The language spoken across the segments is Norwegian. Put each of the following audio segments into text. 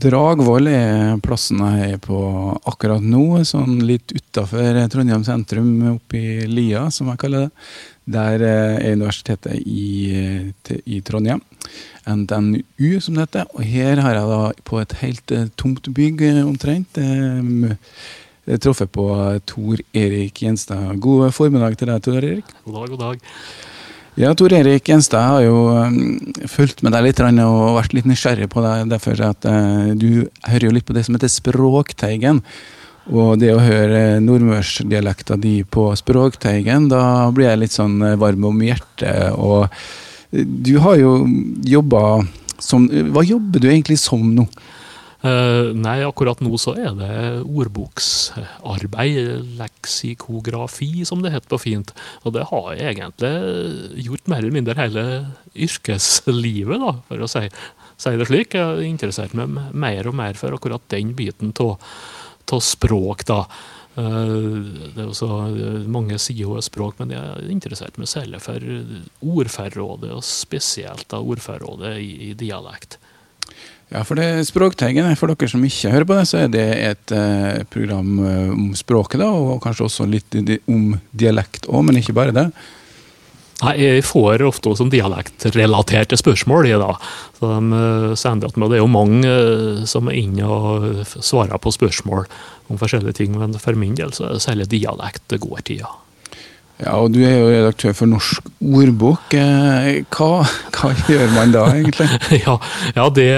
Dragvoll er plassen jeg er på akkurat nå, sånn litt utafor Trondheim sentrum, oppe i Lia, som jeg kaller det. Der er universitetet i, i Trondheim. NTNU, som det heter. Og her har jeg da på et helt eh, tomt bygg, eh, omtrent, eh, truffet på Tor Erik Gjenstad. God formiddag til deg, Tor Erik. God dag, god dag. Ja, Tor Erik Gjenstad har jo um, fulgt med deg litt og vært litt nysgjerrig på deg. derfor at uh, Du hører jo litt på det som heter Språkteigen. Og det å høre nordmørsdialekta di på Språkteigen, da blir jeg litt sånn varm om hjertet. Og du har jo jobba som Hva jobber du egentlig som nå? Uh, nei, akkurat nå så er det ordboksarbeid, leksikografi, som det heter på fint. Og det har jeg egentlig gjort mer eller mindre hele yrkeslivet, da, for å si, si det slik. Jeg har interessert meg mer og mer for akkurat den biten av språk, da. Uh, det er også mange sider av språk, men jeg er interessert meg særlig for ordforrådet, og spesielt da ordforrådet i, i dialekt. Ja, for det Språkteigen, for dere som ikke hører på det, så er det et eh, program eh, om språket, da, og kanskje også litt om dialekt òg, men ikke bare det. Nei, Jeg får ofte også dialektrelaterte spørsmål. da. Så de uh, sender at Det er jo mange uh, som er inne og svarer på spørsmål om forskjellige ting, men for min del så er det særlig dialekt det går til. ja. Ja, og Du er jo redaktør for Norsk ordbok. Eh, hva, hva gjør man da, egentlig? ja, ja det,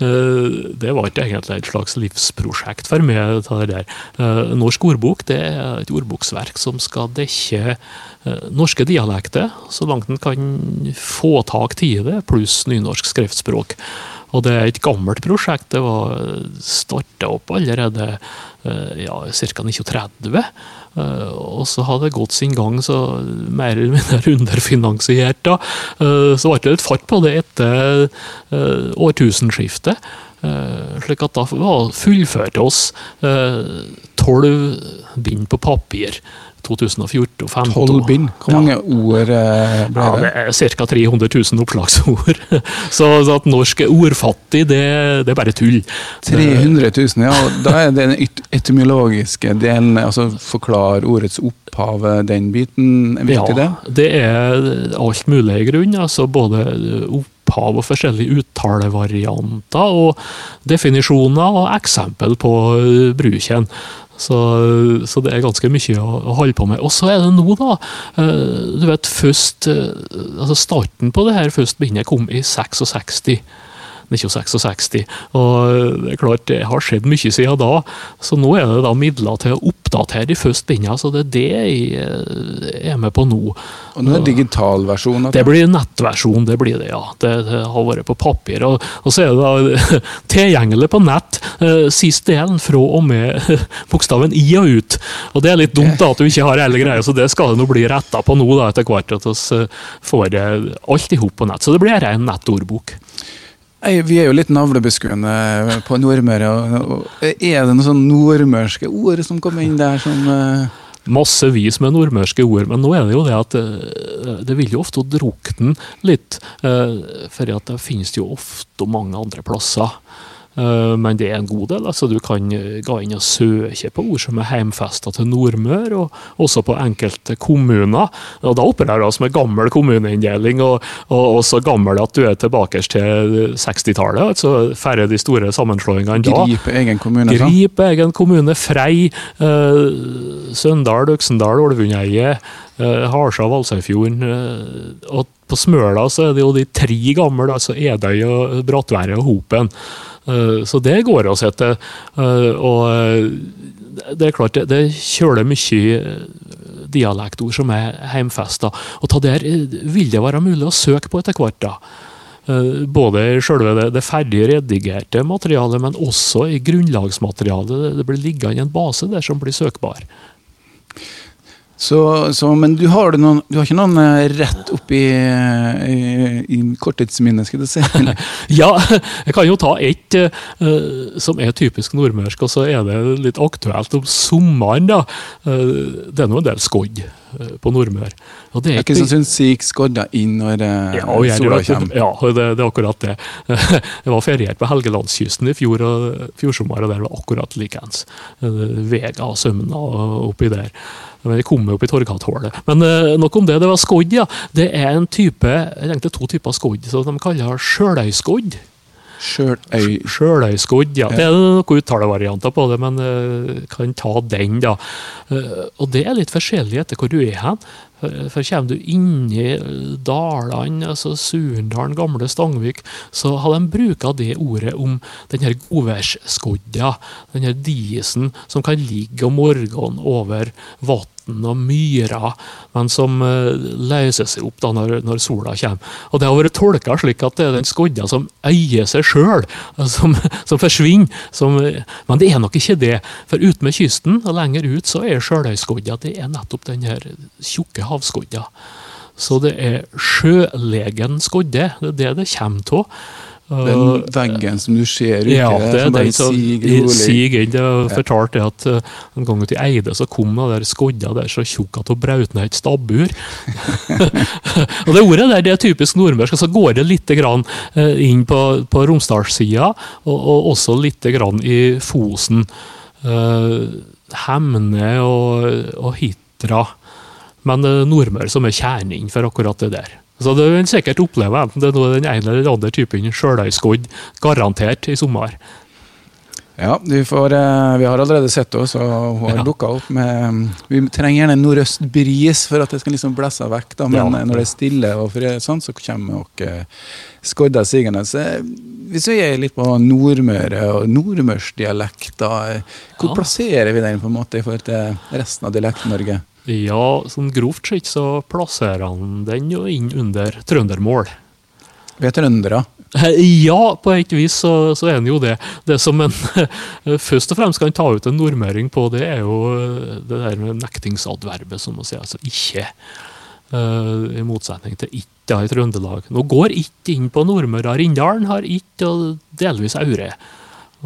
eh, det, var ikke egentlig et slags livsprosjekt for meg. det der. Eh, Norsk ordbok det er et ordboksverk som skal dekke norske dialekter, så langt en kan få tak i det, pluss nynorsk skriftspråk. Og det er et gammelt prosjekt. Det var starta opp allerede ja, ca. 1930. Uh, og så hadde det gått sin gang, så mer eller mindre underfinansiert. da. Så ble det litt fart på det etter årtusenskiftet. slik at da fullførte oss tolv bind på papir 2014 og 15 Tolv bind? Hvor mange ja. ord eh, ble det? Ja, det Ca. 300 000 opplagsord. Så at norsk er ordfattig, det, det, er bare tull. 300 000, ja. Da er det den etymologiske delen, altså forklare ordets opphav, den biten. Er viktig, ja, det? det er alt mulig i grunn. altså Både opphav og forskjellige uttalevarianter og definisjoner og eksempel på bruken. Så, så, det er ganske mye å, å holde på med. Og så er det nå, da. Uh, du vet, først uh, altså Starten på det her først begynner kom i 66. 1966. Og det er klart, det har skjedd mye siden da. Så nå er det da midler til å oppdatere de første bindene. Så det er det jeg eh, er med på nå. Og nå er det digital versjon? Det blir nettversjon, det blir det, ja. Det, det har vært på papir. Og, og, så er det da tilgjengelig på nett, uh, sist delen fra og med bokstaven i og ut. Og det er litt dumt da at du ikke har hele greia, så det skal det nå bli retta på nå da etter hvert. At vi får alt i hop på nett. Så det blir en ren nettordbok. Vi er jo litt navlebeskuende på Nordmøre. Er det noen sånn nordmørske ord som kommer inn der som uh... Massevis med nordmørske ord, men nå er det jo det at uh, det vil jo ofte drukne litt. Uh, for det finnes jo ofte mange andre plasser. Eh, men det er en god del. altså Du kan eh, gå inn og søke på ord som er heimfesta til Nordmør, og også på enkelte kommuner. og Da opererer vi med gammel kommuneinndeling, og, og, så gammel at du er tilbake til 60-tallet. altså Færre de store sammenslåingene da. Gripe egen kommune. Gripe egen kommune. Frei, uh, Søndal, Øksendal, Ålvundeidet. Uh, Harsa, Valsøyfjorden. Uh, og på Smøla så er det jo de tre gamle, altså Edøy, og Brattværet og Hopen. Eh, så det går oss etter. Eh, og eh, det er klart, det, det kjøler mye dialektord som er heimfesta. Og ta der vil det være mulig å søke på etter hvert. da. Både i selve det, det ferdig redigerte materialet, men også i grunnlagsmaterialet. Det blir liggende en base der som blir søkbar. Så, så, men du har, noen, du har, ikke noen eh, rett oppi i, i, i korttidsminnet, skal du si? ja, jeg kan jo ta ett uh, som er typisk nordmørsk, og så er det litt aktuelt om sommeren. da. Uh, det er nå en del skodd. Eh, på Nordmør. Og det er ikke som siger skodda inn når eh, ja, sola kommer. Ja, det, det er akkurat det. Jeg var feriert på Helgelandskysten i fjor og fjorsommer, og der var akkurat likeens. Eh, Vega og Sømna oppi der. Men jeg kom jo opp i Torgathålet. Men nok om det. Det var skodd, ja. Det er en type, egentlig to typer skodd, som de kaller sjøløyskodd. Sjøløy Sjøløyskodd, ja. Det er noen uttalevarianter på det, men uh, kan ta den, da. Uh, og det er litt forskjellig etter hvor du er hen. For, for kommer du inn i eh, altså Surndalen, gamle Stangvik, så har de bruka det ordet om den her godværsskodda, den her disen som kan ligge om morgenen over vann og myrer, men som eh, løser seg opp da når, når sola kommer. Og det har vært tolka slik at det er den skodda som eier seg sjøl, som, som forsvinner. Som, men det er nok ikke det. For ute med kysten og lenger ut så er sjøløyskodda det er nettopp den her tjukke havskodda. Så det er sjølegen skodde. Det er det det kommer av. Den veggen som du ser ute, Ja, det som bare siger rolig. siger inn. Det er at eh, en gang ute i Eide så kom den der skodda der så tjukk at hun brøt ned et stabbur. og det ordet der det er typisk nordmørsk. og Så går det litt grann eh, inn på, på Romsdalssida, og, og også litt grann i Fosen. Uh, Hemne og, og Hitra. Men det er Nordmøre som er kjernen for akkurat det der. Så det vil en sikkert oppleve, enten det er noe den ene eller den andre typen sjølhøyskodd, garantert i sommer. Ja, vi, får, eh, vi har allerede sett oss, og hun har Ja. dukka opp med Vi trenger gjerne en nordøst bris for at det skal liksom blæsse vekk, da, men Ja. eh, når det er stille, og for sånn, så kommer eh, skodda sigende. Eh, hvis vi er litt på Nordmøre og nordmørsdialekter, eh, hvor Ja. plasserer vi den på en måte i forhold til resten av Dialekt-Norge? Ja, sånn grovt sett så plasserer han den jo inn under trøndermål. Vi er trøndere. Ja, på et vis så, så er han jo det. Det som en først og fremst kan ta ut en nordmøring på, det er jo det der med nektingsadverbet, som å si. Altså ikke. Uh, I motsetning til ikke i Trøndelag. Nå går ikke inn på Nordmøre. Rindalen har ikke, og delvis Aure.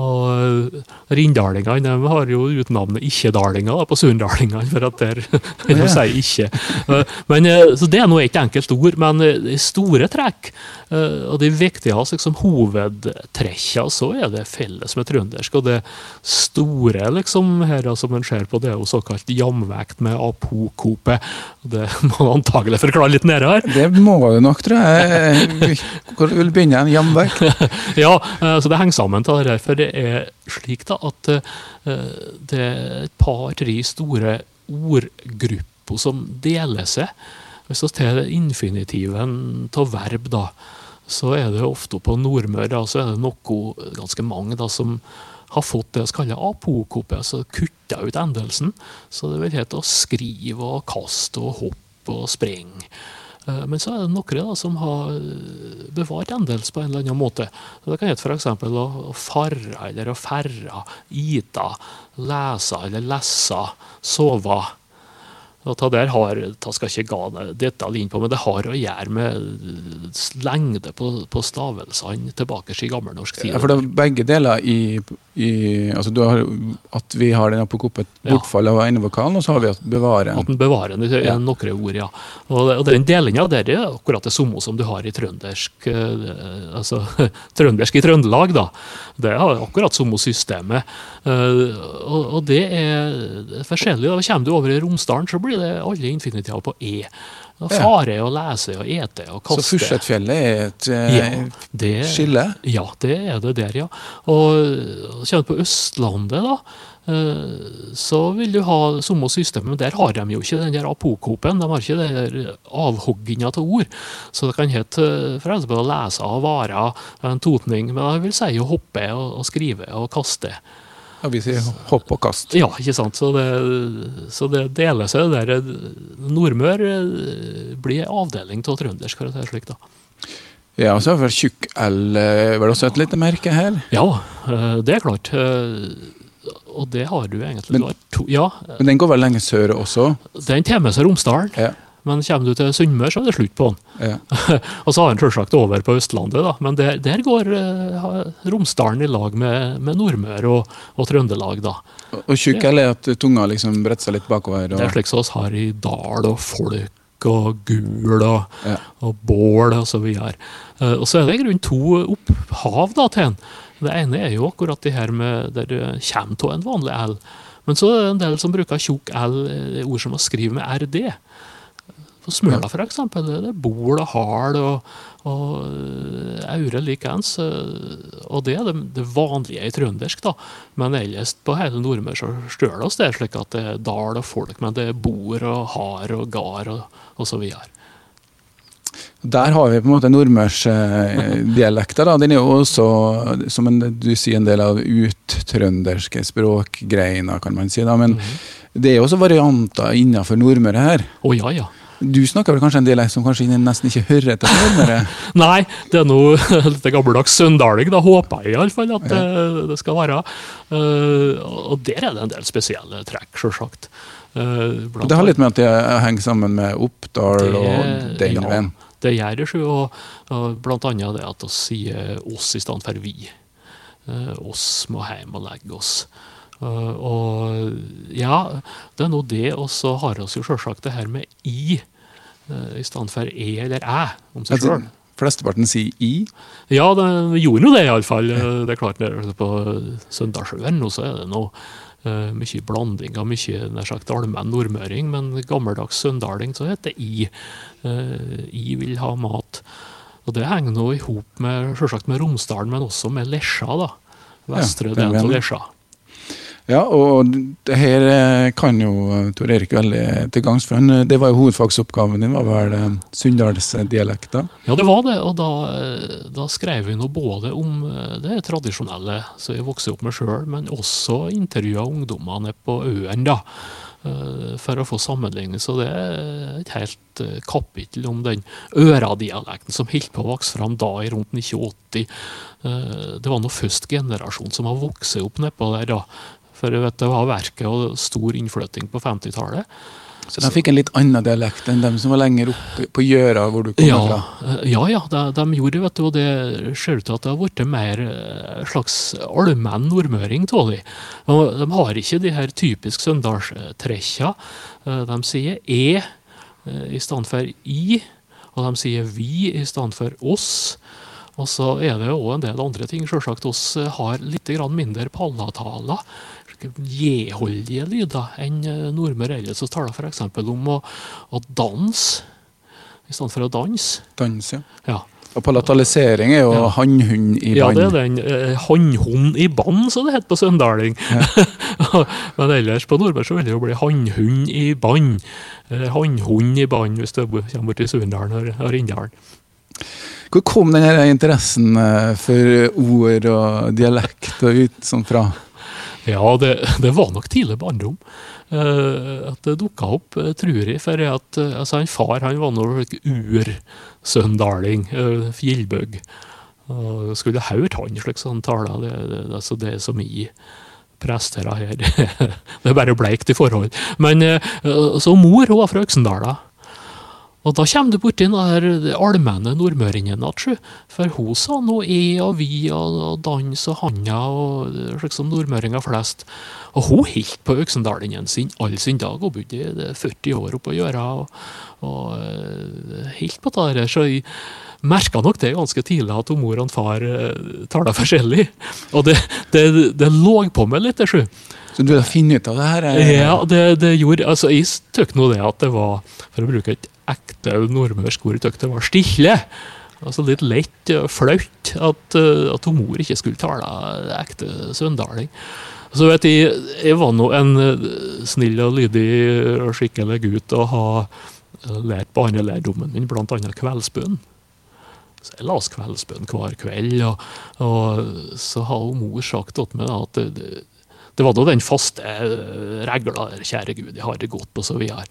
Og Rindalingene de har jo utnavnet ikke-dalinger på sunndalingene, for at der vi må si ikke. Eh, Men, eh, så Det er nå ikke enkelt ord, men eh, i store trekk, eh, og de viktigste liksom, hovedtrekkene, så er det felles med trøndersk. Og det store liksom, her som en ser på, det er jo såkalt jamvekt med apokope. Det må man antagelig forklare litt nede her. Det må du nok, tror jeg. Hvor vil du begynne? jamvekt? Ja, eh, så det henger sammen til det. For det er slik da at eh, det er et par-tre store ordgrupper som deler seg. Hvis vi tar infinitiven av verb, da, så er det ofte på Nordmøre da, så er det noe, ganske mange da, som har fått det vi kaller apokope, altså kutta ut endelsen. Så det vil hete å skrive og kaste og hoppe og sprenge. Eh, Men så er det noen da, som har eh, bevart endels på en eller annen måte. Så det kan hete f.eks. å farra eller å ferre, ita, lese eller lessa, sova. Og ta der har, ta skal ikke gå detalj inn på, men det har å gjøre med lengde på, på stavelsene tilbake i gammelnorsk tid. Ja, for det er begge deler i, i altså har, At vi har den apokopet bortfall av endevokalen, og så har vi at bevare At den bevarer den Ja. noen ord, ja. Og, det- og den delinga der er akkurat det samme som du har i trøndersk eh, altså trøndersk i Trøndelag, da. Det har akkurat samme systemet. Eh, og, og det er forskjellig. da. Kommer du over i Romsdalen, så blir det alle infinitiver på e. Da farer Fare og lese og ete og Så kaste. Fursetfjellet er et eh, Ja, det, skille. Ja, det er det der, ja. Og kommer på Østlandet, da, eh, så vil du ha samme system, men der har de jo ikke den der apokopen. De har ikke den der avhogginga av ord. Så det kan hete eh, for å lese av varer, en totning, men jeg vil si å hoppe og, og skrive og kaste. Og vi sier hopp og kast. Ja, ikke sant. Så det, så det deler seg, det der. Nordmør eh, blir avdeling av trøndersk, for å si det slik, da. Ja, og så har vi tjukk L. eh, Var det også et lite merke her? Ja, eh, det er klart. Og det har du egentlig. Men- du to, ja, Men den går vel lenger sør også? Den tar med seg Romsdalen. Ja. Men kommer du til Sunnmøre, så er det slutt på den. Ja. og så har han selvsagt over på Østlandet, da. men der, der går uh, Romsdalen i lag med, med Nordmøre og, og, Trøndelag, da. Og tjukk eller at tunga liksom bretter seg litt bakover? Og... Det er slik som vi har i dal og folk og gul og, ja. og bål og så videre. Uh, og så er det i grunnen to opphav da til den. Det ene er jo akkurat det her med der det kommer av en vanlig L. Men så er det en del som bruker tjukk L, ord som å skrive med RD. På Smøla for eksempel, det er bol og hal og, og eh, aure likeens. Eh, og det er det, det, vanlige i trøndersk, da. Men ellers på hele Nordmøre så stør det oss det slik at det er dal og folk, men det er bor og har og gard og, og så videre. Der har vi på en måte nordmørsdialekter. Eh, Den er jo også, som en, du sier, en del av uttrønderske språkgreiner, kan man si. da, Men mm -hmm. det er også varianter innenfor Nordmøre her. Oh, ja, ja. Du snakker vel kanskje en dialekt som kanskje nesten ikke hører til nærmere? Nei, det er noe litt gammeldags søndaling. Da håper jeg iallfall at ja. det, det, skal være. Uh, og der er det en del spesielle trekk, sjølsagt. Uh, det har litt med at det henger sammen med Oppdal det, og den ja, veien? Det gjør det, og, og blant annet det at vi sier oss i stedet for vi. Uh, oss må hjem og legge oss. Uh, og ja, det er nå det, og så har vi jo selvsagt det her med i uh, i stedet for e eller æ om seg sjøl. Flesteparten sier i? Ja, det gjorde nå det, iallfall. Det er klart, på Søndalsjøen nå så er det noe uh, mye blanding av mye nær sagt allmenn nordmøring, men gammeldags søndaling så heter i. Uh, I vil ha mat. Og det henger nå i hop med, med Romsdalen, men også med Lesja. da. Vestre ja, delen av Lesja. Ja, og det her eh, kan jo eh, Tor Erik veldig til gangs eh, det var jo hovedfagsoppgaven din, var vel sunndalsdialekter? Ja, det var det. Og da, da skrev vi noe både om det tradisjonelle som jeg vokste opp med sjøl, men også intervjua ungdommene på øen, da. For å få sammenligning. Så det er et helt kapittel om den øradialekten som holdt på å vokse fram da i rundt 1980. Det var nå først generasjon som har vokst opp nedpå der da, for vet, det var verket og stor innflytting på 50-tallet. Så de fikk en litt annen dialekt enn dem som var lenger oppe på Gjøra, hvor du kom ja, fra? Eh, ja, ja, de, de gjorde vet du, og det ser ut til at det har blitt mer eh, slags allmenn nordmøring av dem. De har ikke de her typisk søndalstrekka. Eh, de sier e i stedet for i, og de sier vi i stedet for oss. Og så er det òg en del andre ting. Selvsagt oss har litt mindre pallataler j-holdige lyder enn eh, nordmøre ellers. Vi taler f.eks. om å, å danse i stedet for å danse. Dans, ja. ja. Og palatalisering er jo ja. hannhund i band Ja, det er den. Eh, hannhund i band, som det heter på søndaling. Ja. Men ellers på nordmør så vil det jo bli hannhund i band. Eller hannhund i band hvis du kommer bort til Surndalen og Rindalen. Hvor kom denne interessen eh, for ord og dialekt og ut sånn fra? Ja, det, det, var nok tidlig barndom. Uh, at det dukka opp, uh, tror jeg. For at, uh, altså, en far han var noe ursøndaling, uh, fjellbøgg. Uh, skulle hørt han slik som han taler. Det, det, altså, det så mye prester her. det er bare bleikt i forhold. Men så mor hun var fra Øksendala. Og da kommer du borti den allmenne nordmøringen igjen, for hun sa noe e og vi og dans og handa og slik som nordmøringer flest. Og hun holdt på øksendalingen sin all sin dag. Hun bodde 40 år oppe å gjøre og, og helt på det. Så jeg merka nok det ganske tidlig at mor og far uh, taler forskjellig. Og det, det, det lå på meg litt, det, Så du har funnet ut av det her? Ja, det, det gjorde Altså, jeg syntes nå det at det var, for å bruke et ekte nordmørsk ord det var stille. Altså litt lett og flaut at, eh, at mor ikke skulle tale ekte søndaling. Så vet jeg, jeg var nå en eh, snill og lydig og skikkelig gutt og har lært barnelærdommen min, bl.a. kveldsbønn. Så jeg las kveldsbønn hver kveld, og, og så har mor sagt til meg at det, det var da den faste eh, regla kjære Gud, jeg har det godt, og Så, videre.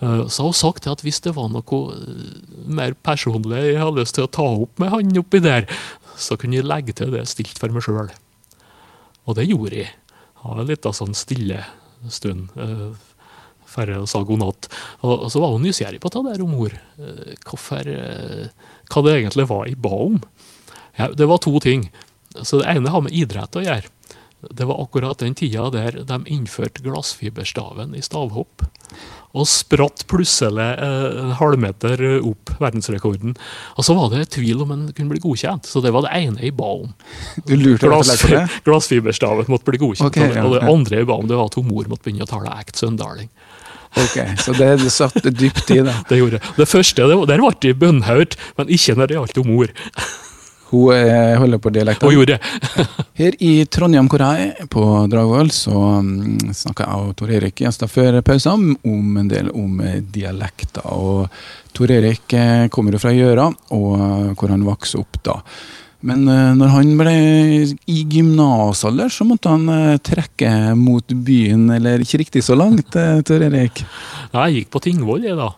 Eh, så har hun sagt at hvis det var noe eh, mer personlig jeg hadde lyst til å ta opp med han oppi der, så kunne jeg legge til det stilt for meg sjøl. Og det gjorde jeg. Ha en liten sånn stille stund før hun sa god natt. Og, så var hun nysgjerrig på det der om. Eh, hvorfor, hva det egentlig var jeg ba om. Ja, det var to ting. Så Det ene har med idrett å gjøre. Det var akkurat den tida der de innførte glassfiberstaven i stavhopp. Og spratt plutselig eh, en halvmeter opp verdensrekorden. Og så var det tvil om en kunne bli godkjent, så det var det ene jeg ba om. Du lurte Glass, det? Glassfiberstaven måtte bli godkjent. Okay, ja, og det andre jeg ba om, det var at mor måtte begynne å tale ekt søndaling. Ok, Så det satt satte dypt i da. det gjorde jeg. Det første, det, der ble jeg bønnhørt, men ikke når det gjaldt mor. Hun eh, holder på dialekten. Hun gjorde det! Her i Trondheim, hvor jeg er, på Dragvoll, så um, snakka jeg og Tor Erik gjester før pausen om en del om eh, dialekter. Og Tor Erik eh, kommer jo fra Gjøra, og hvor han vokste opp da. Men når han ble i gymnasalder, så måtte han trekke mot byen, eller ikke riktig så langt, Tor Erik? Jeg gikk på Tingvoll, jeg, da.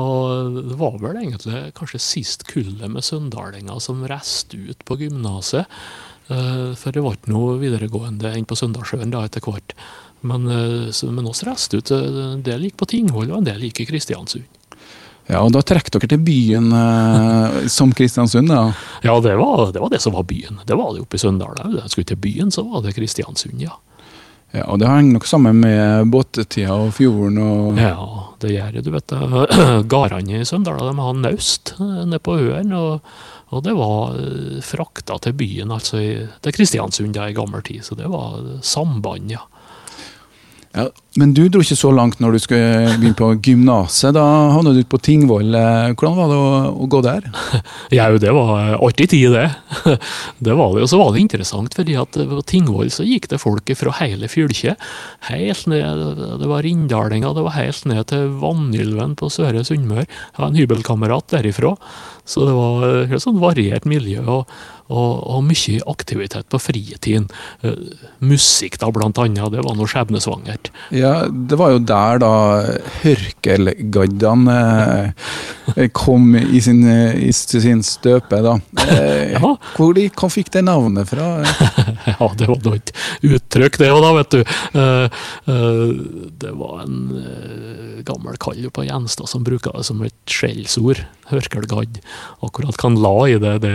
Og det var vel egentlig kanskje sist kullet med søndalinger som reiste ut på gymnaset. Eh, for det ble ikke noe videregående enn på Søndalsjøen da etter hvert. Men, eh, men oss reiste ut. Eh, en del gikk på Tingvoll, og en del gikk i Kristiansund. Ja, og Da trekk dere til byen som Kristiansund? da? Ja, det var, det var, det som var byen. Det var det oppe i Søndal òg. Skulle til byen, så var det Kristiansund, ja. Ja, og Det henger nok sammen med båttida og fjorden? og... Ja, det gjør det. Du vet, Gardene i Søndal de har naust eh, nede på øen. Og, og, det var eh, frakta til byen, altså i, til Kristiansund i gammel tid. Så det var samband, ja. Ja, men du dro ikke så langt når du skulle begynne på gymnaset. Da havna du på Tingvoll. Hvordan var det å, å gå der? Ja, det var artig tid, det. det var det. Og så var det interessant, fordi at på Tingvoll så gikk det folk fra hele fylket. Helt ned, Det var rindalinger, det var helt ned til Vanylven på Søre Sunnmøre. Jeg var en hybelkamerat derifra. Så det var et sånn variert miljø. og og, og mye aktivitet på fritiden. Uh, musikk, da, blant annet. Det var noe skjebnesvangert. Ja, det var jo der da Hørkelgaddene eh, kom i sin, i sin støpe, da. Eh, ja. hvor, de, hvor fikk det navnet fra? ja, det var noe uttrykk, det òg, da, vet du. Uh, det var en gammel kall på Gjenstad som bruka det som et skjellsord. Hørkelgadd. Akkurat hva han la i det, det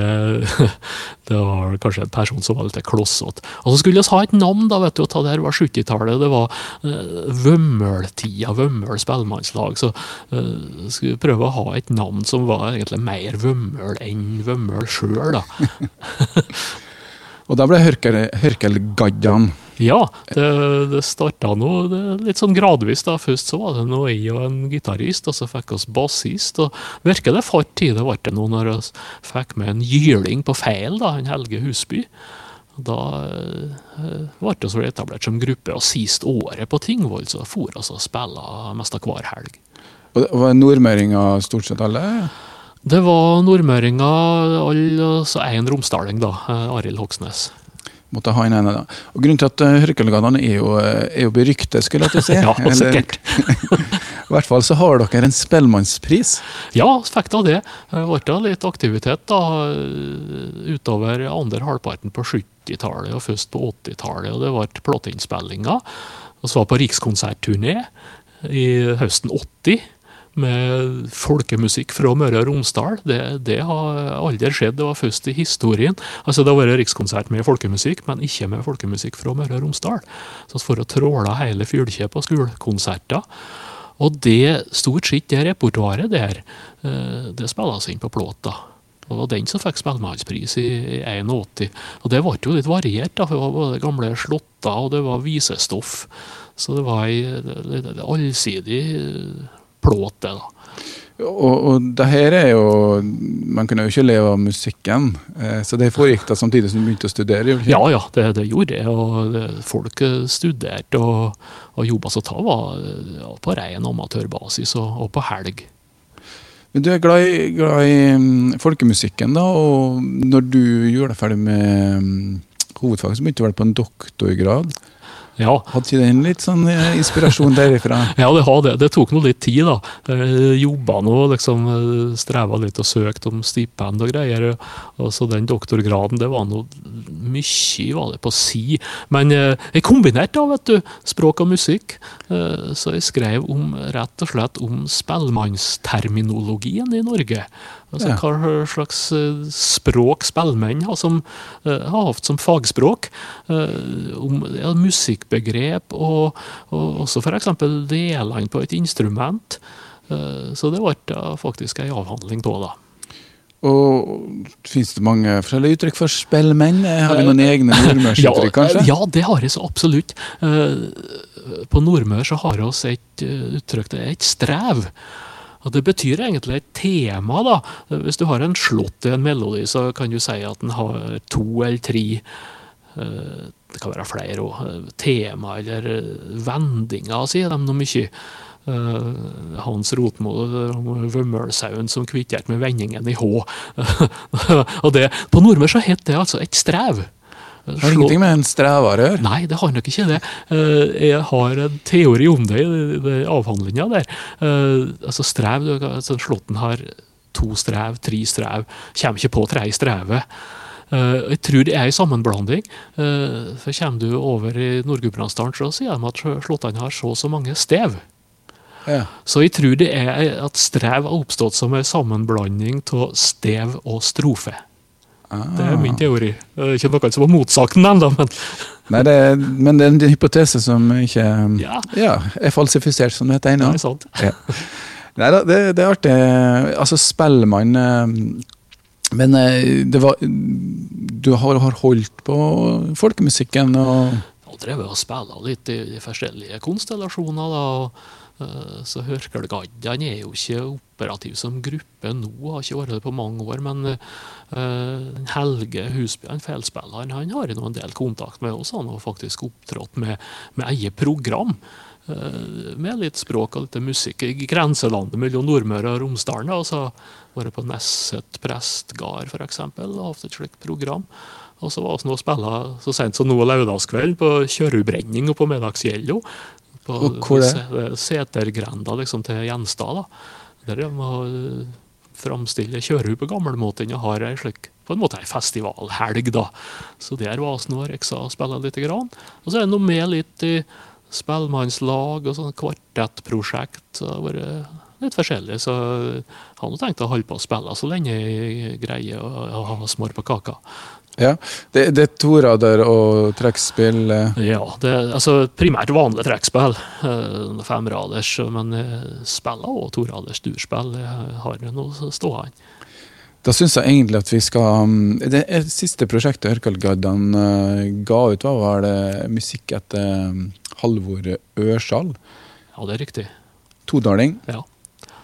det var kanskje en person som var litt klossete. Og så skulle vi ha et navn, da, vet du, og det her var 70-tallet. Det var uh, Vømmøltida, Vømmøl spellemannslag. Så uh, skulle vi prøve å ha et navn som var egentlig mer Vømmøl enn Vømmøl sjøl, da. og da ble Hørkelgaddan ja, det, det starta nå litt sånn gradvis. da. Først så var det noe jeg og en gitarist, og så fikk oss bassist. og Virker det fart tid det ble det nå når vi fikk med en gyling på feil, da, en Helge Husby. Da eh, ble vi så etablert som gruppe, og sist året på Tingvoll så for vi og spilte mest av hver helg. Og det Var nordmøringer stort sett alle? Det var nordmøringer, altså én romsdaling, da. Eh, Arild Hoksnes måtte ha inn en av dem. Og Grunnen til at uh, Hørkelgadene er jo, uh, er jo beryktet, skulle jeg til å si. ja, sikkert. I hvert fall så har dere en Spellemannspris. Ja, fikk da det. Det ble litt aktivitet da, eh, utover andre halvparten på 70-tallet og først på 80-tallet. og Det ble plateinnspillinger. Vi var på rikskonsertturné i høsten 80 med folkemusikk fra Møre og Romsdal. Det, det, har aldri skjedd. Det var først i historien. Altså Det har vært rikskonsert med folkemusikk, men ikke med folkemusikk fra Møre og Romsdal. Så for å tråle hele fylket på skolekonserter. Og det stort sett det repertoaret der, eh, det spilles inn på plata. Og det var den som fikk Spellemannspris i 81. Og det ble jo litt variert, da, for det var både gamle slåtter og det var visestoff. Så det var ei allsidig plåt, det. da. Og, og det her er jo Man kunne jo ikke leve av musikken, eh, så det foregikk da samtidig som du begynte å studere? Ja, ja, det, det gjorde det. og det, Folk eh, studerte og, og jobba så ta var ja, på ren amatørbasis og, og, på helg. Men Du er glad i, glad i um, folkemusikken, da, og når du gjorde deg ferdig med um, hovedfag, så begynte du vel på en doktorgrad? Ja. Hadde ikke den litt sånn eh, inspirasjon derifra? Ja, det har det. Det tok nå litt tid, da. Jeg jobba nå, liksom eh, streva litt og søkte om stipend og greier. Og så den doktorgraden, det var nå mye, var det på si. Men eh, jeg kombinerte da, vet du, språk og musikk. Eh, så jeg skrev om, rett og slett om spellemannsterminologien i Norge. Altså Ja. hva slags eh, språk spillmenn har, som, eh, har hatt som fagspråk. eh, om ja, musikkbegrep, og, og også f.eks. delene på et instrument. Så det ble faktisk ei avhandling av da. Og Fins det mange forskjellige uttrykk for spellmenn? Har vi noen egne nordmørsuttrykk, kanskje? Eh, Ja, det har jeg så absolutt. På nordmør så har vi et uttrykk, det er et strev. Og Det betyr egentlig et tema. da. Hvis du har en slått i en melodi, så kan du si at den har to eller tre eh, det kan være flere òg. Tema eller eh, vendinger, sier de nå mye. Eh, Hans Rotmo, eh, Vømmølsauen som kvitterte med vendingen i H. og det, På nordmenn så het det altså et strev. Har ingenting med en strever å gjøre? Nei, det har nok ikke det. Eh, Jeg har en teori om det i avhandlinga der. Eh, Altså strev, altså Slåtten har to strev, tre strev. Kommer ikke på tre strevet. Eh, Jeg tror det er en sammenblanding. Eh, For Kommer du over i Nord-Gudbrandsdalen, så sier de at slåttene har så og så mange stev. Ja. Så jeg tror det er at strev har oppstått som en sammenblanding av stev og strofe. Det er min teori. Det er ikke noe som har motsaken den ennå, men Nei, det er, men det er en hypotese som ikke ja, ja, er falsifisert, som det heter ennå. er sant. Ja. Nei da, det, det er artig. Altså, Spellemann eh, Men eh, det var Du har, har holdt på folkemusikken og Og drevet og spilla litt i de forskjellige konstellasjoner. da, og så Hørkelgaddene er jo ikke operativ som gruppe nå, har ikke vært det på mange år. Men eh, Helge Husbjørn, feilspilleren, han har nå en del kontakt med oss. Han har faktisk opptrådt med, med eget program. eh, Med litt språk og litt musikk i grenselandet mellom Nordmøre og Romsdalen. da, og så Vært på Nesset prestgard, f.eks., og hatt et slikt program. Og så var vi og spilla så sent som nå lørdagskveld på Kjørubrenning og på Middagsgjello. På Og hvor det? Setergrenda liksom, til Gjenstad. da. Der de må kjører framstille Kjørhu på gamlemåten og har ei slik på en måte ei festivalhelg. da. Så der var vi nå og reksa litt spilla lite grann. Og så er det noe med litt i spellemannslag og sånn kvartettprosjekt. Så det har vært litt forskjellig. Så jeg har nå tenkt å holde på å spille så lenge jeg greier å ha smør på kaka. Ja. Det, det er torader og trekkspill. eh. Ja, det er altså primært vanlig trekkspill. eh, Femraders, men jeg spiller også toraders durspill. Jeg har noe stående. Da syns jeg egentlig at vi skal um, Det siste prosjektet Ørkalgaddene eh, ga ut, hva var det musikk etter um, Halvor Ørsal? Ja, det er riktig. Todaling. Ja.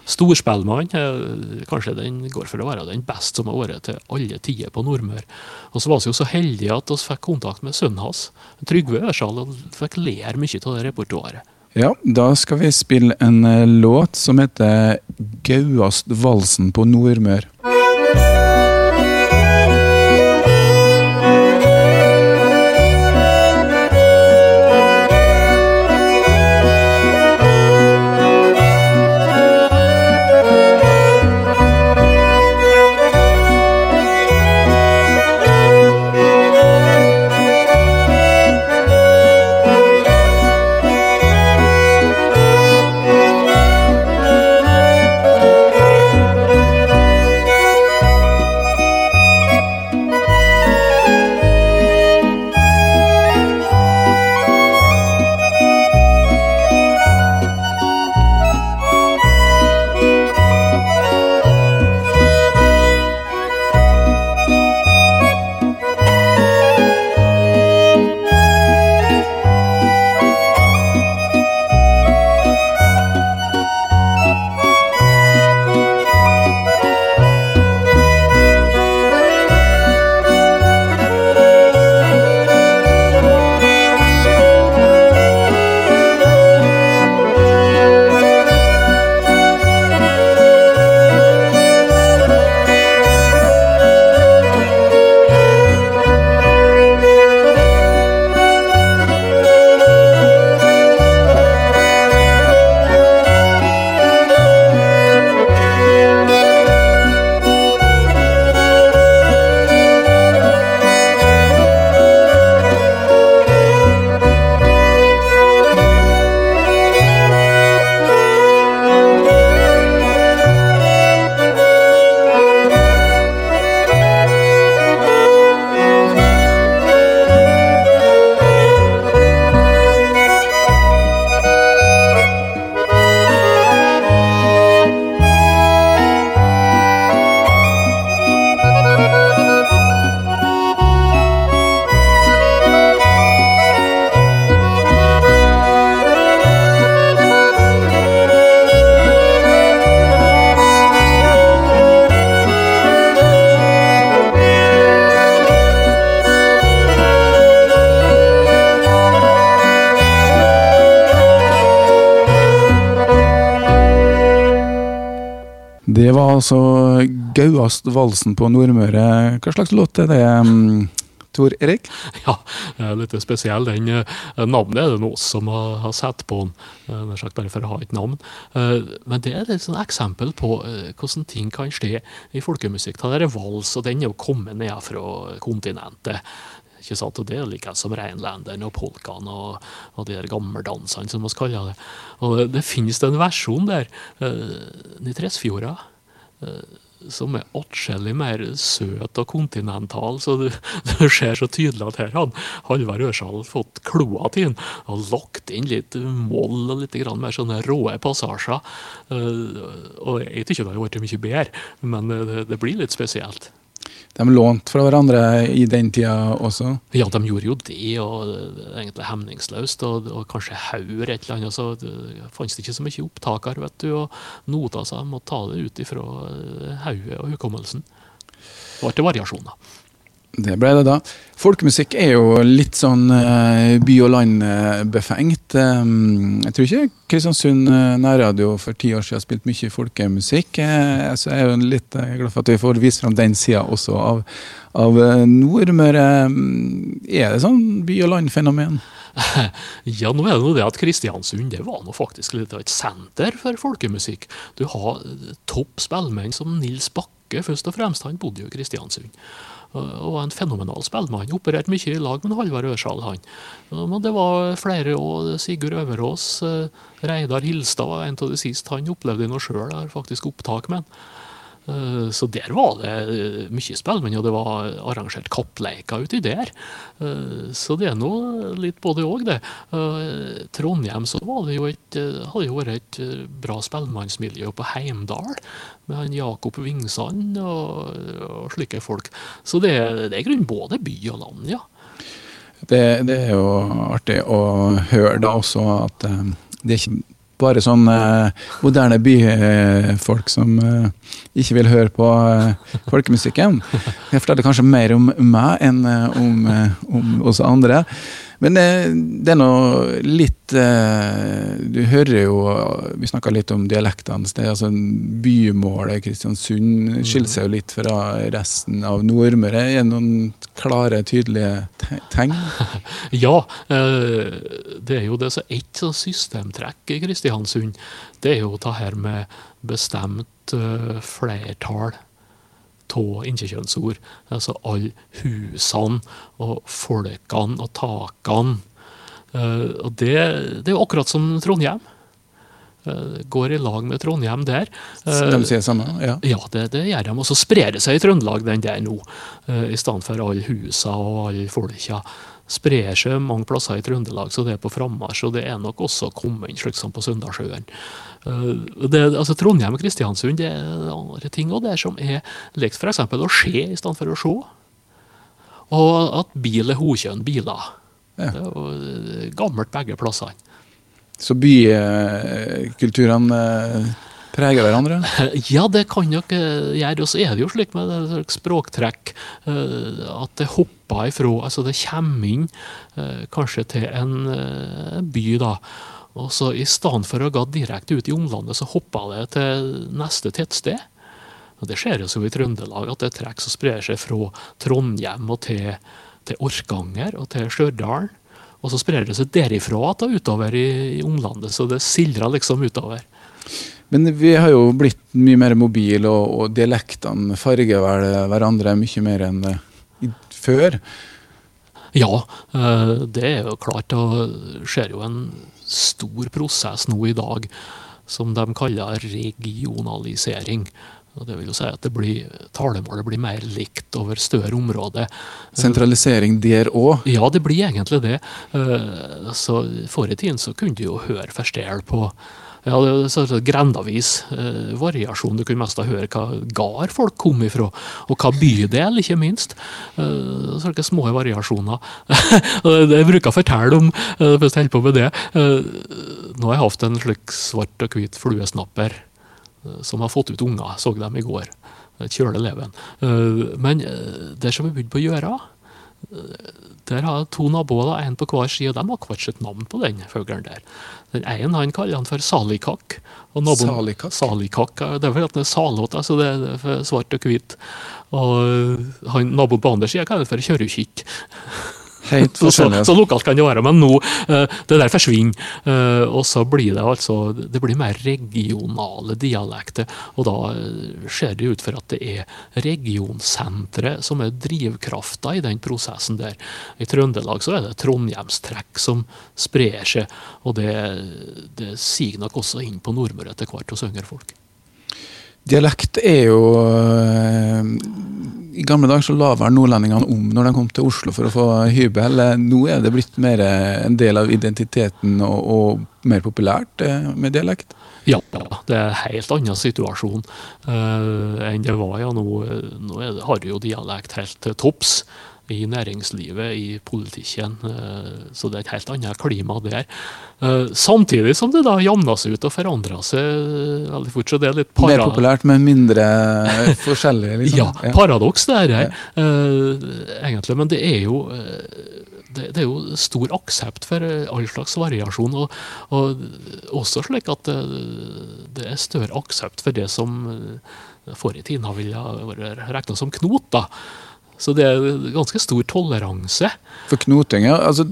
Storspellmann, eh, kanskje den går for å være den beste som har vært til alle tider på Nordmør. Og så var vi jo så heldige at vi fikk kontakt med sønnen hans, Trygve Ørsal, og fikk lære mye av det repertoaret. Ja, da skal vi spille en eh, låt som heter 'Gauast valsen på Nordmør'. Gauast valsen på Nordmøre. Hva slags låt er det, Tor Erik? Ja, litt spesiell. Den Navnet er det noe som har, har sett på den, nær sagt bare for å ha et navn. Men det er et eksempel på hvordan ting kan skje i folkemusikk. Det er vals, og den er jo kommet ned fra kontinentet. Ikke sant? Og Det er like som reinlenderen og polkaen og, og de gammeldansene, som vi kaller det. Og Det, det finnes en versjon der, uh, i Tresfjorda, uh, som er atskillig mer søt og kontinental. så Du, du ser så tydelig at her hadde Halvard Ørsal fått kloa til den og lagt inn litt moll og litt mer sånne råe passasjer. Uh, og Jeg ikke det har blitt mye bedre, men det, det blir litt spesielt. De lånte fra hverandre i den tida også? Ja, de gjorde jo det, og egentlig hemningsløst. Og, og kanskje Haur et eller annet. Så det fantes ikke så mye opptaker, vet du. Og noter, så jeg måtte ta det ut ifra hodet og hukommelsen. Det til variasjoner. Det ble det, da. Folkemusikk er jo litt sånn uh, by og land-befengt. Um, jeg tror ikke Kristiansund uh, nærradio for ti år siden har spilt mye folkemusikk. Uh, så jeg er jo litt glad for at vi får vist fram den sida også av, av Nordmøre. Um, er det sånn by og land-fenomen? Ja, nå er det noe det at Kristiansund det var nå faktisk litt av et senter for folkemusikk. Du har topp spellemenn som Nils Bakke, først og fremst. Han bodde jo i Kristiansund og var en fenomenal spellemann. Opererte mye i lag med Halvard Ørsal, han. Men det var flere òg. Sigurd Øverås, eh, Reidar Hilstad var en av de siste. Han opplevde noe sjøl, har faktisk opptak med han. Eh, så der var det eh, mye spellemenn, og det var arrangert kappleiker uti der. Eh, så det er nå litt både òg, det. Trondheim så var det jo et, hadde jo vært et bra spellemannsmiljø på Heimdal, med han Jakob Vingsand og, og slike folk. Så det, det er grunn både by og land, ja. Det, det, er jo artig å høre da også at det er ikke bare sånn eh, moderne byfolk som eh, ikke vil høre på eh, folkemusikken. Jeg forteller kanskje mer om meg enn om, om oss andre. Men det, det er nå litt eh, Du hører jo Vi snakka litt om dialektene. Det, altså, bymålet Kristiansund skiller seg jo litt fra resten av Nordmøre. Er det noen klare, tydelige tegn? Ja. Eh, det er jo det som ett systemtrekk i Kristiansund. Det er jo det her med bestemt eh, flertall av innkjønnsord. Altså alle husene og folkene og takene. Uh, og det, det, er jo akkurat som Trondheim. Uh, går i lag med Trondheim der. De sier samme? Ja, ja det, det, gjør de. Og så sprer det seg i Trøndelag, den der nå. I stedet for alle husene og alle folka sprer seg mange plasser i Trøndelag, så det er på frammarsj. Og det er nok også kommet inn slik som på Søndalssjøen. Eh, det, altså Trondheim og Kristiansund det er andre ting og der som er likt f.eks. å se i stedet for å se. Og at bil er hokjønn biler. Ja. Det er eh, gammelt begge plassene. Så bykulturene eh, preger hverandre? Ja, det kan nok gjøre. Og så er det jo slik med språktrekk at det hopper ifra Altså det kommer inn kanskje til en by, da. Og så I stedet for å gå direkte ut i omlandet, så hoppa det til neste tettsted. Og Det skjer jo som i Trøndelag at det trekk som sprer seg fra Trondheim og til, til Orkanger og til Stjørdal. Og så sprer det seg derifra og utover i, i, omlandet, så det sildrer liksom utover. Men vi har jo blitt mye mer mobile, og, og dialektene farger vel hverandre mye mer enn før? Ja, eh, det er jo klart. Det skjer jo en stor prosess nå i dag som de kaller regionalisering. Og det vil jo si at det blir, Talemålet blir mer likt over større områder. Sentralisering der òg? Ja, det blir egentlig det. Eh, så Forrige i tiden så kunne du jo høre forstell på ja, det er sånn grendavis eh, variasjon. Du kunne mest høre hva gard folk kom ifra, og hva bydel, ikke minst. Eh, sånne små variasjoner. jeg bruker å fortelle om eh, hvis jeg holder på med det. Eh, nå har jeg hatt en slik svart og hvit fluesnapper eh, som har fått ut unger, så dem i går. Kjøleleven. Eh, men det som jeg begynte på å gjøre, der har jeg to naboer, da, en på hver side, og de har hvert sitt navn på den fuglen der. Den ene han kaller han for salikakk. og naboen- Salikakk? Salikakk, Det er fordi den er salåt, altså det er svart og hvit. Og han, naboen på andre sida kaller han for kjørekikk. Helt Så, så, lokalt kan det være, men nå eh, det der forsvinner. eh, og så blir det altså det blir mer regionale dialekter. Og da eh, ser det ut for at det er regionsenteret som er drivkrafta i den prosessen der. I Trøndelag så er det trondhjemstrekk som sprer seg, og det, det siger nok også inn på Nordmøre etter hvert hos yngre folk. Dialekt er jo I gamle dager så la vel nordlendingene om når de kom til Oslo for å få hybel. Eh, Nå er det blitt mer eh, en del av identiteten og, og mer populært eh, med dialekt. Ja, det er en helt annen situasjon uh, enn det var. ja, Nå, nå er har jo dialekt helt til topps i næringslivet, i politikken. eh, så det er et helt annet klima der. Eh, samtidig som det da jamna seg ut og forandra seg veldig fort. Så det er litt Mer populært, men mindre forskjellig. Liksom. ja, paradoks det er det, eh, egentlig. Men det er jo eh, det, det er jo stor aksept for eh, all slags variasjon. Og, og også slik at det, det er større aksept for det som eh, forrige i tiden har ville vært regna som knot. da. Så det er ganske stor toleranse. For knoting, ja. Altså,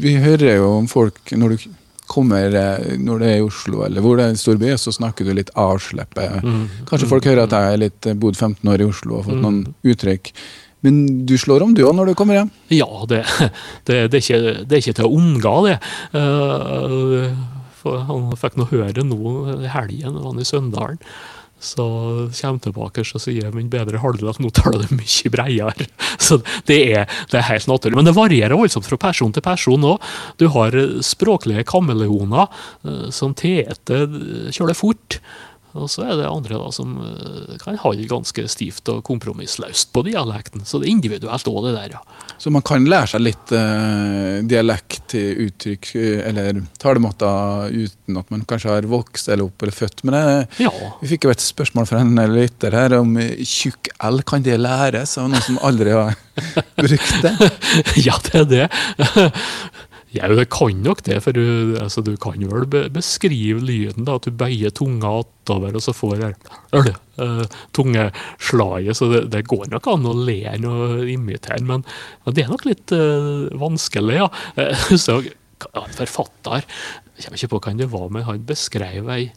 vi hører jo om folk når du kommer eh, når det er i Oslo eller hvor det er en stor by, så snakker du litt avslippet. Mm. Kanskje folk hører at jeg er litt eh, bodd 15 år i Oslo og har fått noen uttrykk. Men du slår om du òg når du kommer hjem. Ja, det, det, det, er, ikke, det er ikke til å unngå, det. Uh, han fikk nå høre nå i helgen, han i Søndalen. Så kommer tilbake og sier min bedre halvdel at nå taler du mye bredere. Så det er, det er helt naturlig. Men det varierer voldsomt fra person til person òg. Du har språklige kameleoner eh, som Tete kjører fort. Og så er det andre da som eh, kan holde ganske stivt og kompromissløst på dialekten. Så det er individuelt òg, det der, ja. Så man kan lære seg litt eh, dialekt, uttrykk eh, eller talemåter uten at man kanskje har vokst eller opp eller født med det. Ja. Vi fikk jo et spørsmål fra en lytter her om eh, tjukk L. Kan det læres av noen som aldri har brukt det? ja, det er det. Ja, det kan nok det, for du, altså, du kan vel beskrive lyden. da, At du bøyer tunga attover, og så får det øh, uh, tungeslaget. Så det, det, går nok an å le og imitere, men, men det er nok litt øh, vanskelig. ja. så En forfatter Jeg kommer ikke på hvem det var, men han beskrev ei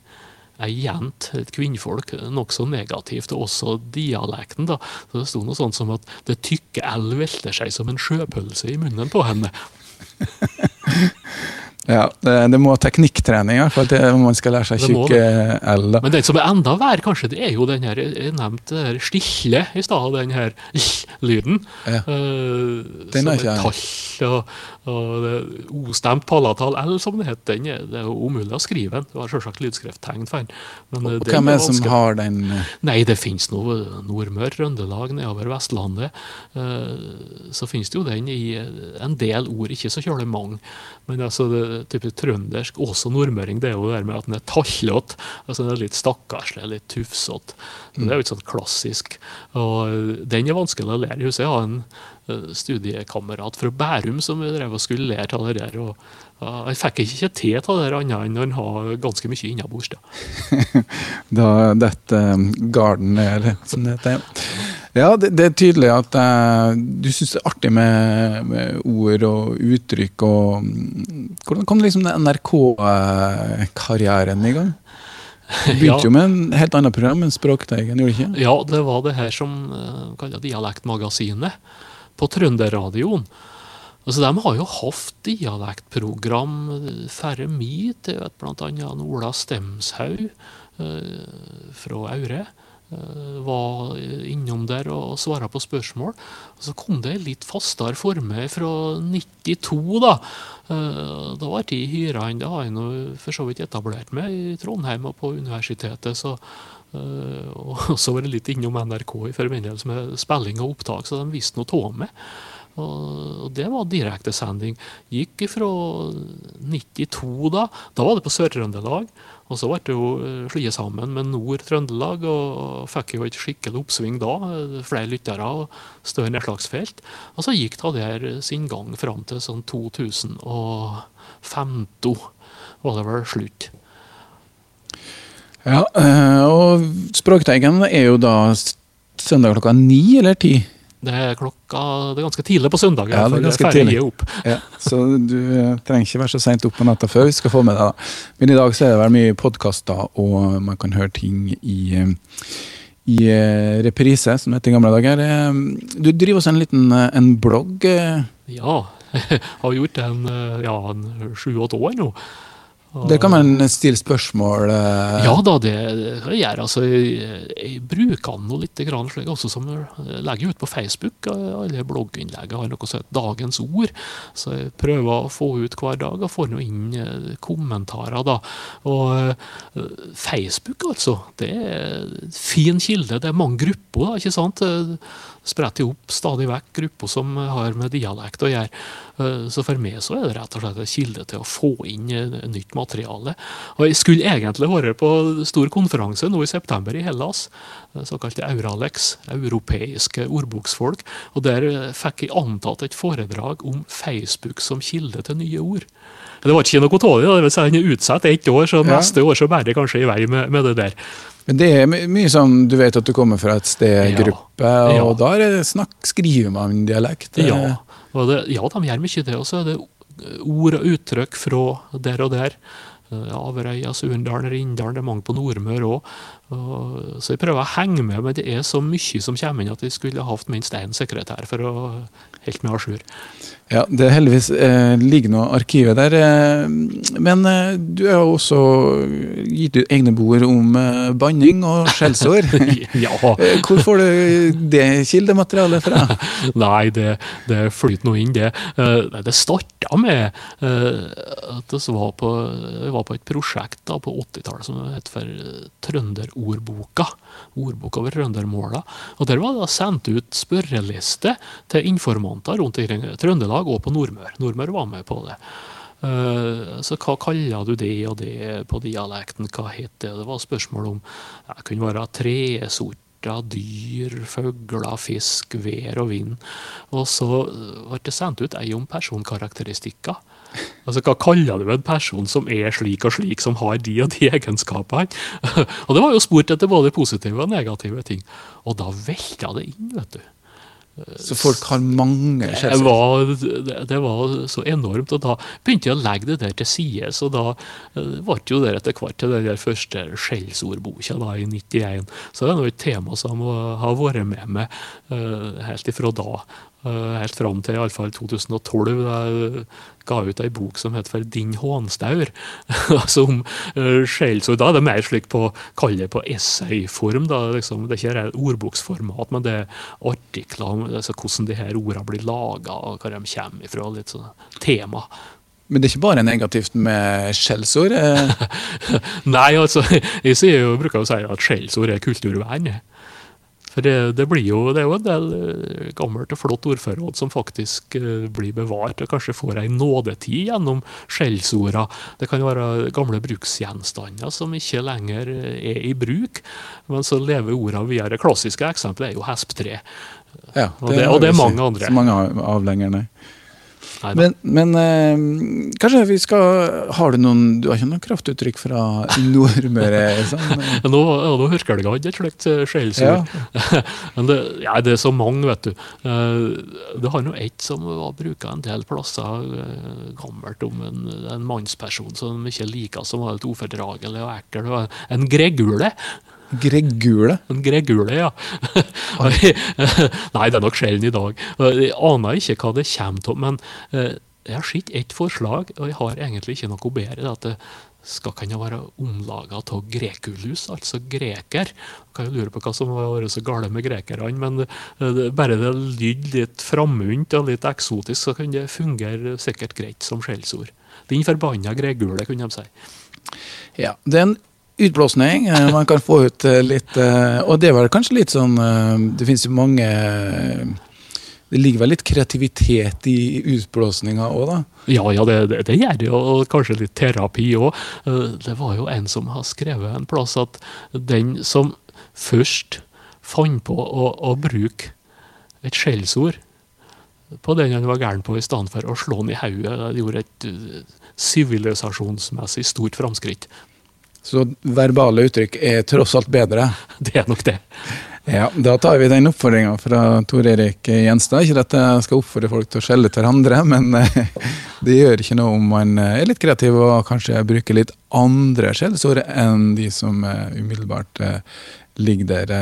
ei jent, et kvinnfolk, nokså negativt, og også dialekten. da. Så Det sto noe sånt som at det tykke L velter seg som en sjøpølse i munnen på henne. Ja, det, må teknikktrening, for at man skal lære seg tjukke L. Men den som er enda verre, kanskje, det er jo den her jeg nevnte her stille i stad, den her lyden. Ja. Uh, Den er er ikke jeg. tall og, og det, ostemt palatal L, som det heter. Den er, det er umulig å skrive den. Du har selvsagt lydskrifttegn for den. Men, eh, Og den hvem er det som har den eh, Nei, det finnes noe Nordmøre, Trøndelag, nedover Vestlandet. eh, Så finnes det jo den i eh, en del ord, ikke så kjølig mange. Men altså, det, typisk trøndersk, også nordmøring, det er jo det med at den er tallete. Altså, den er litt stakkarslig, litt tufsete. Det er jo ikke sånn klassisk. Og eh, den er vanskelig å lære. Jeg husker jeg har en eh, studiekamerat fra Bærum som drev og skulle lære av det der. og Jeg fikk ikke til av det annet enn han har ganske mye innabords. da. Detter um, garden eller som det heter. Ja, det, det er tydelig at eh, du syns det er artig med, med ord og uttrykk. og mm, Hvordan kom liksom NRK-karrieren i gang? Du begynte Ja. jo med en helt annet program enn Språkteigen, gjorde du ikke? Ja, det var det her som uh, kalles Dialektmagasinet på Trønderradioen. Altså, de har jo hatt dialektprogram eh, færre mi til bl.a. Ola Stemshaug eh, fra Aure. eh, var innom der og svara på spørsmål. Og så kom det litt fastere former fra 92, da. Da ble jeg hyra inn. Det har jeg nå for så vidt etablert meg i Trondheim og på universitetet. så og så var jeg litt innom NRK i forbindelse med spilling og opptak, så de visste noe av meg. Og det var direktesending. Gikk fra 92 da. Da var det på Sør-Trøndelag. Og så ble det jo eh, slått sammen med Nord-Trøndelag, og fikk jo et skikkelig oppsving da. Flere lyttere og større nedslagsfelt. Og så gikk det der sin gang fram til sånn 2015 var det vel slutt. Ja, eh, og Språkteigen er jo da søndag klokka ni eller ti? Det er klokka, det er ganske tidlig på søndag. Ja, det er ganske tidlig. Opp. Ja, så du eh, trenger ikke være så seint opp på natta før vi skal få med deg da. Men i dag så er det vel mye podkaster, og man kan høre ting i, eh, i reprise, som det het i gamle dager. Du driver også en liten en blogg? Ja, jeg har gjort det en, ja, sju-åtte år nå. Det kan man stille spørsmål uh... Ja da, det jeg gjøre. Altså, jeg, jeg bruker den litt grann, slik også som jeg legger ut på Facebook. Alle blogginnleggene har noe som heter Dagens ord. Så jeg prøver å få ut hver dag og får inn eh, kommentarer. da. Og Facebook, altså. Det er en fin kilde. Det er mange grupper, da, ikke sant? Spretter opp stadig vekk grupper som har med dialekt å gjøre. Eh, så for meg så er det rett og slett en kilde til å få inn eh, nytt materiale. Og Jeg skulle egentlig vært på stor konferanse nå i september i Hellas, eh, såkalte Euralex, europeiske ordboksfolk. og Der fikk jeg antatt et foredrag om Facebook som kilde til nye ord. Det var ikke noe av det. Den er utsatt ett år, så neste år så bærer det kanskje i vei med, med det der. Men det er mye sånn, Du vet at du kommer fra et sted-gruppe, ja. og da er det snakk, skriver man dialekt? Ja, det, ja de gjør mye det. Og så er det ord og uttrykk fra der og der. Averøya, Surndalen, Rindalen, det er mange på Nordmøre òg. Så jeg prøver å henge med, men det er så mye som kommer inn at jeg skulle hatt minst én sekretær for å helt med à jour. Ja, det er heldigvis eh, ligger noe arkivet der. Eh, men eh, du har jo også gitt ut egne bord om eh, banning og skjellsår. ja. Eh, hvor får du det kildematerialet fra? Nei, det, det flyter nå inn, det. Eh, det starta med at vi var, på, var på et prosjekt da, på 80-tallet som het for Trønderordboka. Ordbok over trøndermåla. Og Der var det sendt ut spørreliste til informanter rundt i Trøndelag og på Nordmør. Nordmør var med på det. Eh, så hva kaller du det og det på dialekten? Hva het det? Det var spørsmål om Det kunne være tresorter, dyr, fugler, fisk, vær og vind. Og så ble det sendt ut ei om personkarakteristikker. Altså, Hva kaller du en person som er slik og slik, som har de og de egenskapene? og Det var jo spurt etter både positive og negative ting. Og da velta det inn, vet du. Så folk har mange skjellsord? Det, var, det, var så enormt. og Da begynte jeg å legge det der til side. Så da eh, ble jo det etter hvert til den første skjellsordboka i 91. Så det er et tema som har vært med meg uh, helt ifra da. Uh, helt fram til iallfall 2012. Da jeg ga ut ei bok som heter for 'Din hånstaur'. som om uh, skjellsord. Da er det mer slik på kall det på essayform. da, liksom, Det er ikke ordboksformat, men det er artikler om altså, hvordan de her ordene blir laga, og hva de kommer ifra. Litt sånn tema. Men det er ikke bare negativt med skjellsord? Eh? Nei, altså, jeg sier jeg bruker å si at skjellsord er kulturvern. For det, det, blir jo, det er jo en del eh, gammelt og flott ordforråd som faktisk uh, blir bevart, og kanskje får ei nådetid gjennom skjellsorda. Det kan være gamle bruksgjenstander som ikke lenger eh, er i bruk, men så lever orda videre. Klassiske eksempler er jo hesptre. Ja, og, det, og det er mange andre. Så mange av lenger, Men, men eh, kanskje vi skal Har du noen Du har ikke noe kraftuttrykk fra Nordmøre? Sånn? nå, ja, nå husker jeg ikke et slikt eh, skjellsord. Ja. men det, ja, det, er så mange, vet du. Eh, det har nå ett som var bruka en del plasser eh, gammelt om en, en mannsperson som de ikke liker, som var litt ufordragelig og ekkel. En gregule. Gregule? En gregule, ja. Nei, det er nok sjelden i dag. Jeg aner ikke hva det kommer av, men eh, jeg har sett ett forslag, og jeg har egentlig ikke noe bedre. at det skal kunne være omlaga av grekulus, altså greker. Kan jo lure på hva som har vært så galt med grekerne, men bare det lyder litt frammunt og litt eksotisk, så kan det fungere sikkert greit som skjellsord. Den forbanna gregule, kunne de si. Ja, det er en utblåsning. Eh, man kan få ut eh, litt eh, Og det var kanskje litt sånn Det finnes jo mange det ligger vel litt kreativitet i utblåsninga òg, da? Ja, ja, det, det, det gjør det, og kanskje litt terapi òg. Det var jo en som har skrevet en plass at den som først fant på å, å bruke et skjellsord på den han var gæren på, i stedet for å slå han i hodet, gjorde et sivilisasjonsmessig stort framskritt. Så verbale uttrykk er tross alt bedre? Det er nok det. Ja, Da tar vi den oppfordringa fra Tor Erik Gjenstad. Ikke at jeg skal oppfordre folk til å skjelle hverandre, men det gjør ikke noe om man er litt kreativ og kanskje bruker litt andre skjellsord enn de som umiddelbart ligger der.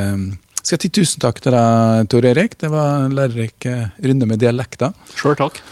Skal jeg si tusen takk til deg, Tor Erik. Det var en lærerik runde med dialekter. Sure, takk.